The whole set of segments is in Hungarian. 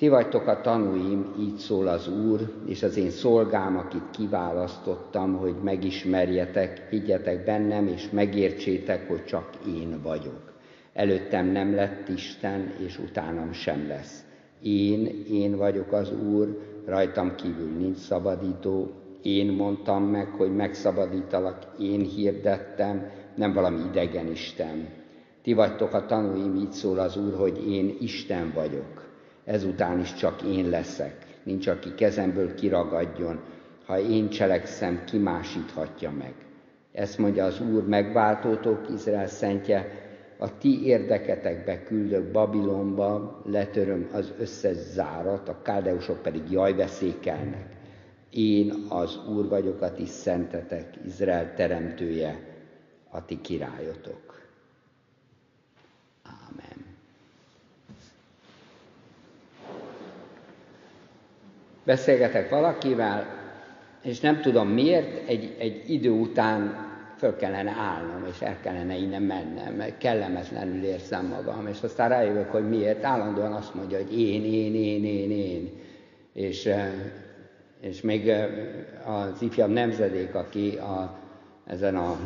Ti vagytok a tanúim, így szól az Úr, és az én szolgám, akit kiválasztottam, hogy megismerjetek, higgyetek bennem, és megértsétek, hogy csak én vagyok. Előttem nem lett Isten, és utánam sem lesz. Én, én vagyok az Úr, rajtam kívül nincs szabadító, én mondtam meg, hogy megszabadítalak, én hirdettem, nem valami idegen Isten. Ti vagytok a tanúim, így szól az Úr, hogy én Isten vagyok. Ezután is csak én leszek. Nincs, aki kezemből kiragadjon. Ha én cselekszem, kimásíthatja meg. Ezt mondja az Úr, megváltótok, Izrael szentje, a ti érdeketekbe küldök Babilonba, letöröm az összes zárat, a káldeusok pedig jaj veszékelnek. Én az Úr vagyok, a ti szentetek, Izrael teremtője, a ti királyotok. Beszélgetek valakivel, és nem tudom miért, egy, egy idő után föl kellene állnom, és el kellene innen mennem, mert kellemetlenül érzem magam, és aztán rájövök, hogy miért. Állandóan azt mondja, hogy én, én, én, én, én. És, és még az ifjabb nemzedék, aki a, ezen a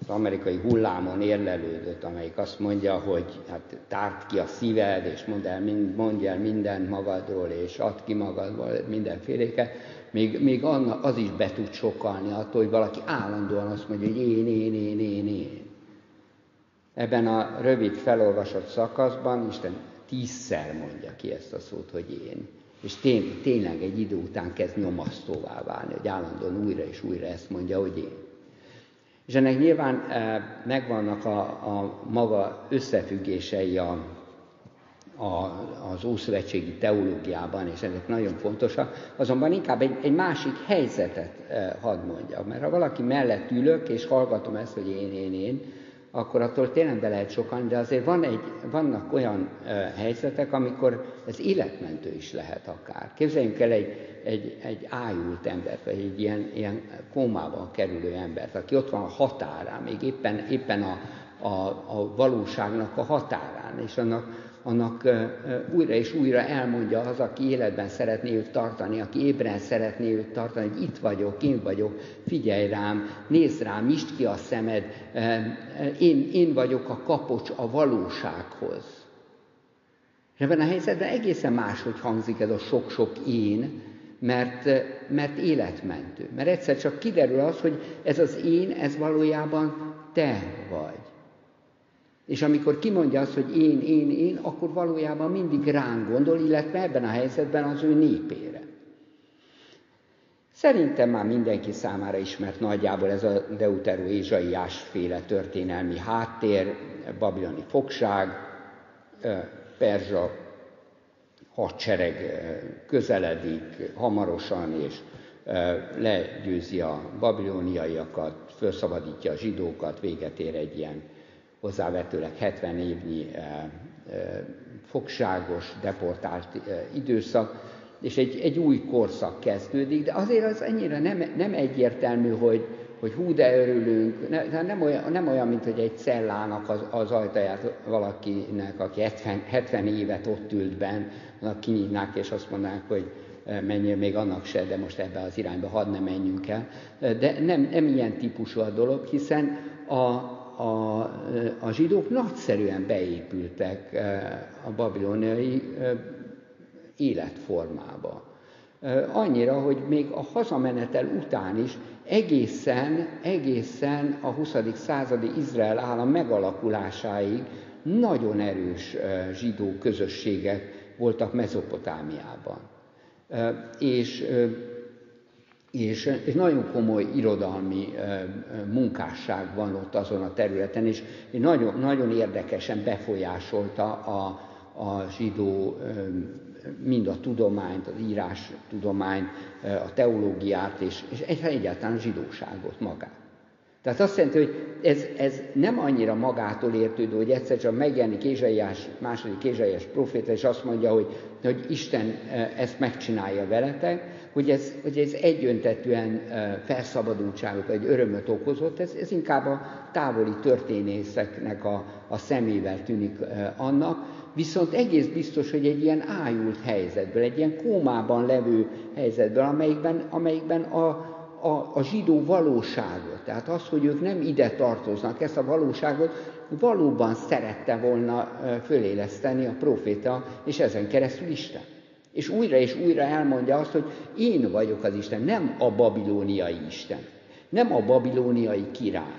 az amerikai hullámon érlelődött, amelyik azt mondja, hogy hát tárt ki a szíved, és mondd el, mondj el mindent magadról, és add ki magadból mindenféléket, még, még az is be tud sokalni attól, hogy valaki állandóan azt mondja, hogy én, én, én, én, én. Ebben a rövid felolvasott szakaszban Isten tízszer mondja ki ezt a szót, hogy én. És tény, tényleg egy idő után kezd nyomasztóvá válni, hogy állandóan újra és újra ezt mondja, hogy én. És ennek nyilván eh, megvannak a, a maga összefüggései a, a, az Ószövetségi teológiában, és ezek nagyon fontosak, azonban inkább egy, egy másik helyzetet eh, hadd mondjak, mert ha valaki mellett ülök, és hallgatom ezt, hogy én, én, én, akkor attól tényleg be lehet sokan, de azért van egy, vannak olyan e, helyzetek, amikor ez életmentő is lehet akár. Képzeljünk el egy, egy, egy ájult embert, vagy egy ilyen, ilyen kómában kerülő embert, aki ott van a határán, még éppen, éppen a, a, a valóságnak a határán, és annak annak újra és újra elmondja az, aki életben szeretné őt tartani, aki ébren szeretné őt tartani, hogy itt vagyok, én vagyok, figyelj rám, nézd rám, nyisd ki a szemed, én, én vagyok a kapocs a valósághoz. És ebben a helyzetben egészen máshogy hangzik ez a sok-sok én, mert, mert életmentő. Mert egyszer csak kiderül az, hogy ez az én, ez valójában te vagy. És amikor kimondja azt, hogy én, én, én, akkor valójában mindig ránk gondol, illetve ebben a helyzetben az ő népére. Szerintem már mindenki számára ismert nagyjából ez a Deutero Ézsaiás féle történelmi háttér, babiloni fogság, perzsa hadsereg közeledik hamarosan, és legyőzi a babiloniaiakat, felszabadítja a zsidókat, véget ér egy ilyen hozzávetőleg 70 évnyi fogságos, deportált időszak, és egy, egy új korszak kezdődik, de azért az ennyire nem, nem egyértelmű, hogy, hogy hú, de örülünk, ne, nem, olyan, nem olyan, mint hogy egy cellának az, az ajtaját valakinek, aki 70, 70 évet ott ült benn, annak kinyitnák, és azt mondanák, hogy menjél még annak se, de most ebbe az irányba hadd ne menjünk el. De nem, nem ilyen típusú a dolog, hiszen a, a, a zsidók nagyszerűen beépültek eh, a babiloniai eh, életformába. Annyira, hogy még a hazamenetel után is egészen, egészen a 20. századi Izrael állam megalakulásáig nagyon erős zsidó közösségek voltak Mezopotámiában. És és, és nagyon komoly irodalmi munkásság van ott azon a területen, és nagyon, nagyon érdekesen befolyásolta a, a zsidó mind a tudományt, az írás tudományt, a teológiát, és, és egyáltalán a zsidóságot magát. Tehát azt jelenti, hogy ez, ez nem annyira magától értődő, hogy egyszer csak megjelenik Ézsaiás, második Ézsaiás proféta, és azt mondja, hogy, hogy Isten ezt megcsinálja veletek, hogy ez, hogy ez egyöntetően felszabadultságot vagy örömöt okozott, ez, ez inkább a távoli történészeknek a, a szemével tűnik annak, Viszont egész biztos, hogy egy ilyen ájult helyzetből, egy ilyen kómában levő helyzetből, amelyikben, amelyikben a, a, a zsidó valóságot, tehát az, hogy ők nem ide tartoznak, ezt a valóságot valóban szerette volna föléleszteni a proféta, és ezen keresztül Isten. És újra és újra elmondja azt, hogy én vagyok az Isten, nem a babilóniai Isten, nem a babilóniai király,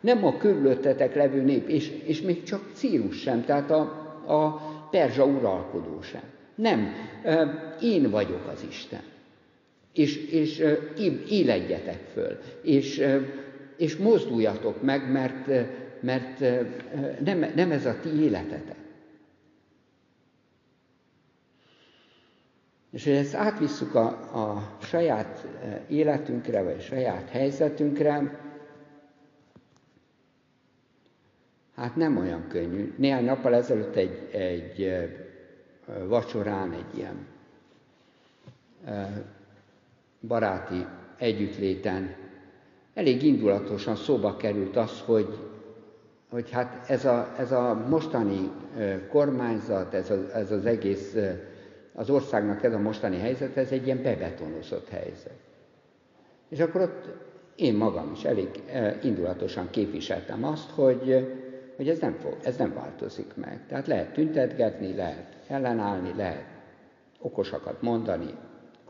nem a körülöttetek levő nép, és, és még csak Círus sem, tehát a, a perzsa uralkodó sem. Nem, én vagyok az Isten. És, és éledjetek föl, és, és mozduljatok meg, mert, mert nem, nem ez a ti életetek. És hogy ezt átvisszuk a, a saját életünkre, vagy a saját helyzetünkre, hát nem olyan könnyű. Néhány nappal ezelőtt egy, egy vacsorán, egy ilyen baráti együttléten elég indulatosan szóba került az, hogy, hogy hát ez a, ez a mostani kormányzat, ez, a, ez az egész, az országnak ez a mostani helyzet, ez egy ilyen bebetonozott helyzet. És akkor ott én magam is elég indulatosan képviseltem azt, hogy, hogy ez nem, fog, ez nem változik meg. Tehát lehet tüntetgetni, lehet ellenállni, lehet okosakat mondani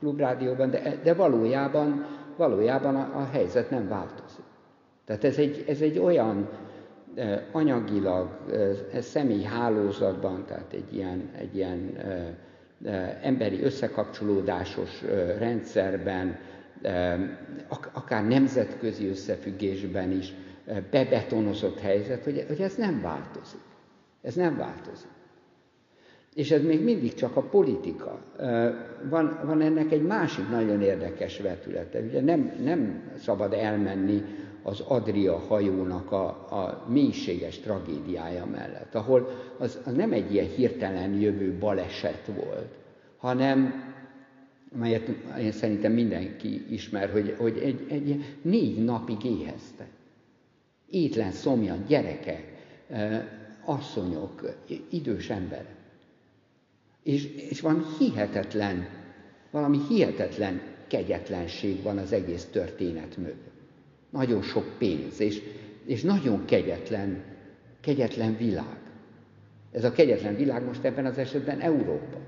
klubrádióban, de, de valójában, valójában a, a helyzet nem változik. Tehát ez egy, ez egy olyan eh, anyagilag, eh, személyi hálózatban, tehát egy ilyen, egy ilyen eh, emberi összekapcsolódásos rendszerben, akár nemzetközi összefüggésben is bebetonozott helyzet, hogy, hogy ez nem változik. Ez nem változik. És ez még mindig csak a politika. Van, van ennek egy másik nagyon érdekes vetülete. Ugye nem, nem szabad elmenni az Adria hajónak a, a mélységes tragédiája mellett, ahol az, az nem egy ilyen hirtelen jövő baleset volt, hanem melyet én szerintem mindenki ismer, hogy, hogy egy, egy négy napig éheztek étlen, szomjan, gyerekek, asszonyok, idős emberek. És, és van hihetetlen, valami hihetetlen kegyetlenség van az egész történet mögött. Nagyon sok pénz, és, és nagyon kegyetlen, kegyetlen világ. Ez a kegyetlen világ most ebben az esetben Európa.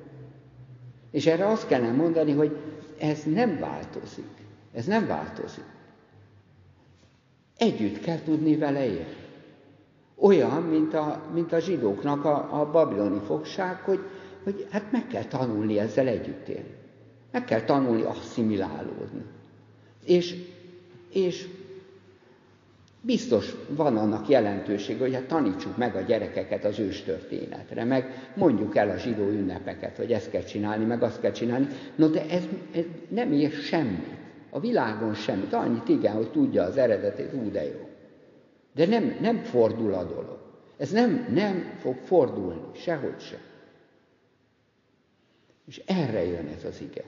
És erre azt kellene mondani, hogy ez nem változik. Ez nem változik. Együtt kell tudni vele élni. Olyan, mint a, mint a zsidóknak a, a babiloni fogság, hogy, hogy hát meg kell tanulni ezzel együtt élni. Meg kell tanulni asszimilálódni. És, és biztos van annak jelentősége, hogy hát tanítsuk meg a gyerekeket az őstörténetre, meg mondjuk el a zsidó ünnepeket, hogy ezt kell csinálni, meg azt kell csinálni. No, de ez, ez nem ér semmit. A világon semmit. Annyit igen, hogy tudja az eredetét, ú, de jó. De nem, nem fordul a dolog. Ez nem, nem fog fordulni, sehogy sem. És erre jön ez az ige.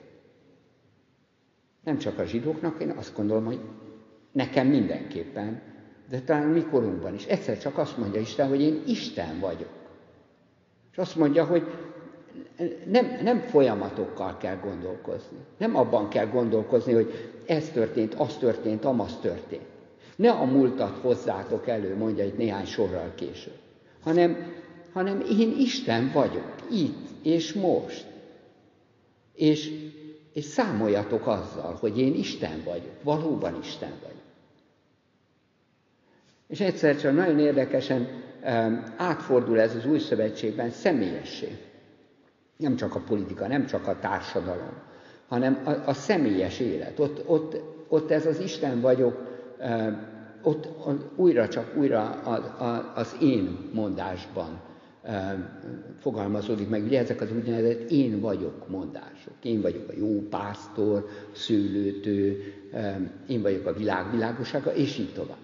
Nem csak a zsidóknak, én azt gondolom, hogy nekem mindenképpen, de talán mikorunkban is. Egyszer csak azt mondja Isten, hogy én Isten vagyok. És azt mondja, hogy nem, nem folyamatokkal kell gondolkozni. Nem abban kell gondolkozni, hogy ez történt, az történt, amaz történt. Ne a múltat hozzátok elő, mondja egy néhány sorral később, hanem, hanem én Isten vagyok, itt és most. És, és számoljatok azzal, hogy én Isten vagyok, valóban Isten vagyok. És egyszer csak nagyon érdekesen átfordul ez az új szövetségben személyessé. Nem csak a politika, nem csak a társadalom, hanem a, a személyes élet. Ott, ott, ott ez az Isten vagyok, ott újra csak újra az, én mondásban fogalmazódik meg. Ugye ezek az úgynevezett én vagyok mondások. Én vagyok a jó pásztor, szőlőtő, én vagyok a világ világossága, és így tovább.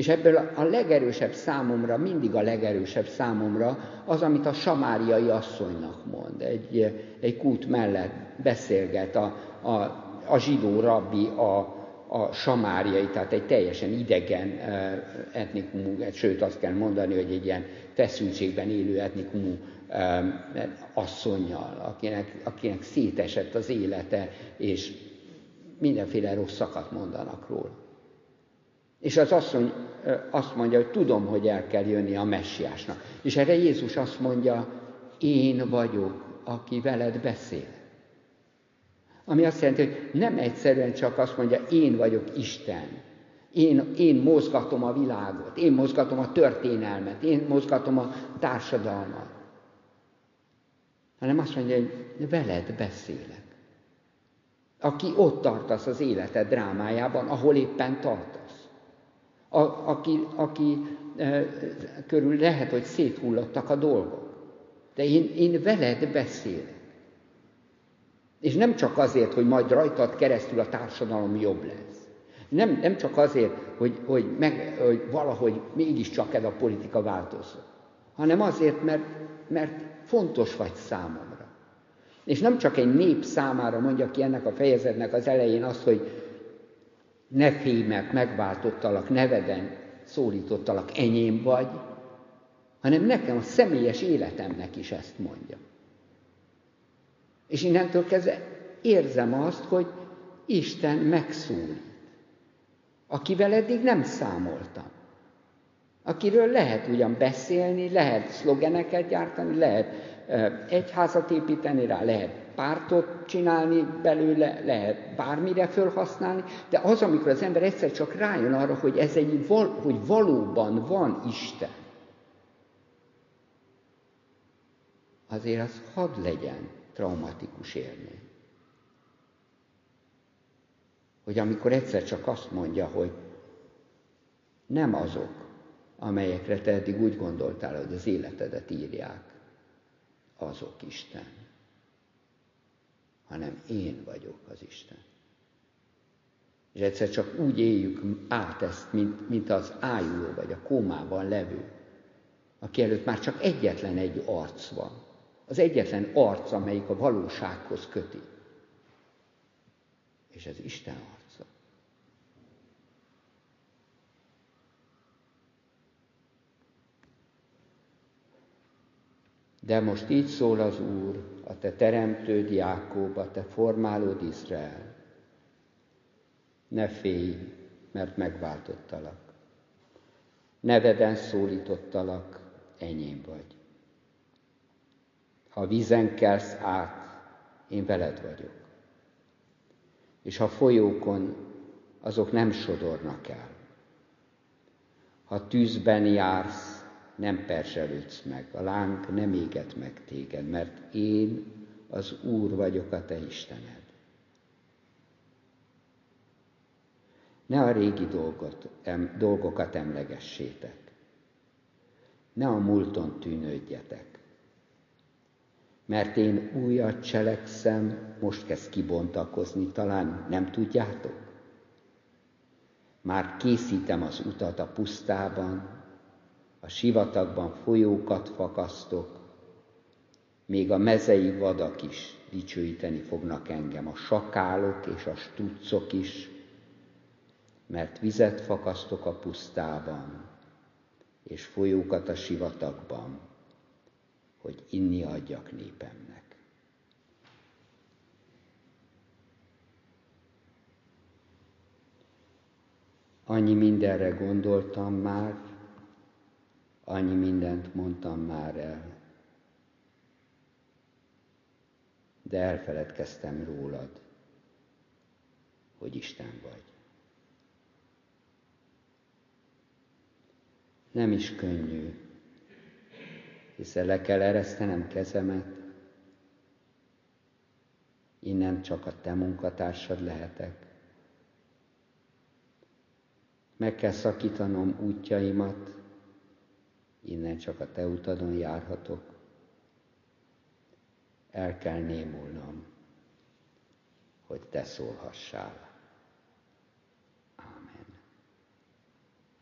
És ebből a legerősebb számomra, mindig a legerősebb számomra az, amit a samáriai asszonynak mond. Egy, egy kút mellett beszélget a, a, a zsidó rabbi a, a samáriai, tehát egy teljesen idegen etnikumú, sőt azt kell mondani, hogy egy ilyen feszültségben élő etnikumú asszonyjal, akinek, akinek szétesett az élete, és mindenféle rosszakat mondanak róla. És az asszony azt mondja, hogy tudom, hogy el kell jönni a messiásnak. És erre Jézus azt mondja, én vagyok, aki veled beszél. Ami azt jelenti, hogy nem egyszerűen csak azt mondja, én vagyok Isten. Én, én mozgatom a világot, én mozgatom a történelmet, én mozgatom a társadalmat. Hanem azt mondja, hogy veled beszélek. Aki ott tartasz az életed drámájában, ahol éppen tartasz. A, aki, aki e, körül lehet, hogy széthullottak a dolgok. De én, én veled beszélek. És nem csak azért, hogy majd rajtad keresztül a társadalom jobb lesz. Nem, nem csak azért, hogy, hogy, meg, hogy valahogy mégiscsak ez a politika változzon, hanem azért, mert, mert fontos vagy számomra. És nem csak egy nép számára mondja ki ennek a fejezetnek az elején azt, hogy ne félj, mert megváltottalak, neveden szólítottalak, enyém vagy, hanem nekem a személyes életemnek is ezt mondja. És innentől kezdve érzem azt, hogy Isten megszólít, akivel eddig nem számoltam. Akiről lehet ugyan beszélni, lehet szlogeneket gyártani, lehet egyházat építeni rá, lehet pártot csinálni belőle, lehet bármire felhasználni, de az, amikor az ember egyszer csak rájön arra, hogy ez egy, hogy valóban van Isten, azért az hadd legyen traumatikus élmény. Hogy amikor egyszer csak azt mondja, hogy nem azok, amelyekre te eddig úgy gondoltál, hogy az életedet írják, azok Isten, hanem én vagyok az Isten. És egyszer csak úgy éljük át ezt, mint, mint az ájuló vagy a kómában levő, aki előtt már csak egyetlen egy arc van. Az egyetlen arc, amelyik a valósághoz köti. És ez Isten arca. De most így szól az Úr, a te teremtőd Jákób, a te formálód Izrael. Ne félj, mert megváltottalak. Neveden szólítottalak, enyém vagy. Ha vízen kelsz át, én veled vagyok. És ha folyókon, azok nem sodornak el. Ha tűzben jársz, nem perselődsz meg, a láng nem éget meg téged, mert én az Úr vagyok a te Istened. Ne a régi dolgot, em, dolgokat emlegessétek. Ne a múlton tűnődjetek mert én újat cselekszem, most kezd kibontakozni, talán nem tudjátok? Már készítem az utat a pusztában, a sivatagban folyókat fakasztok, még a mezei vadak is dicsőíteni fognak engem, a sakálok és a stuccok is, mert vizet fakasztok a pusztában, és folyókat a sivatagban, hogy inni adjak népemnek. Annyi mindenre gondoltam már, annyi mindent mondtam már el, de elfeledkeztem rólad, hogy Isten vagy. Nem is könnyű hiszen le kell eresztenem kezemet. Innen csak a te munkatársad lehetek. Meg kell szakítanom útjaimat, innen csak a te utadon járhatok. El kell némulnom, hogy te szólhassál.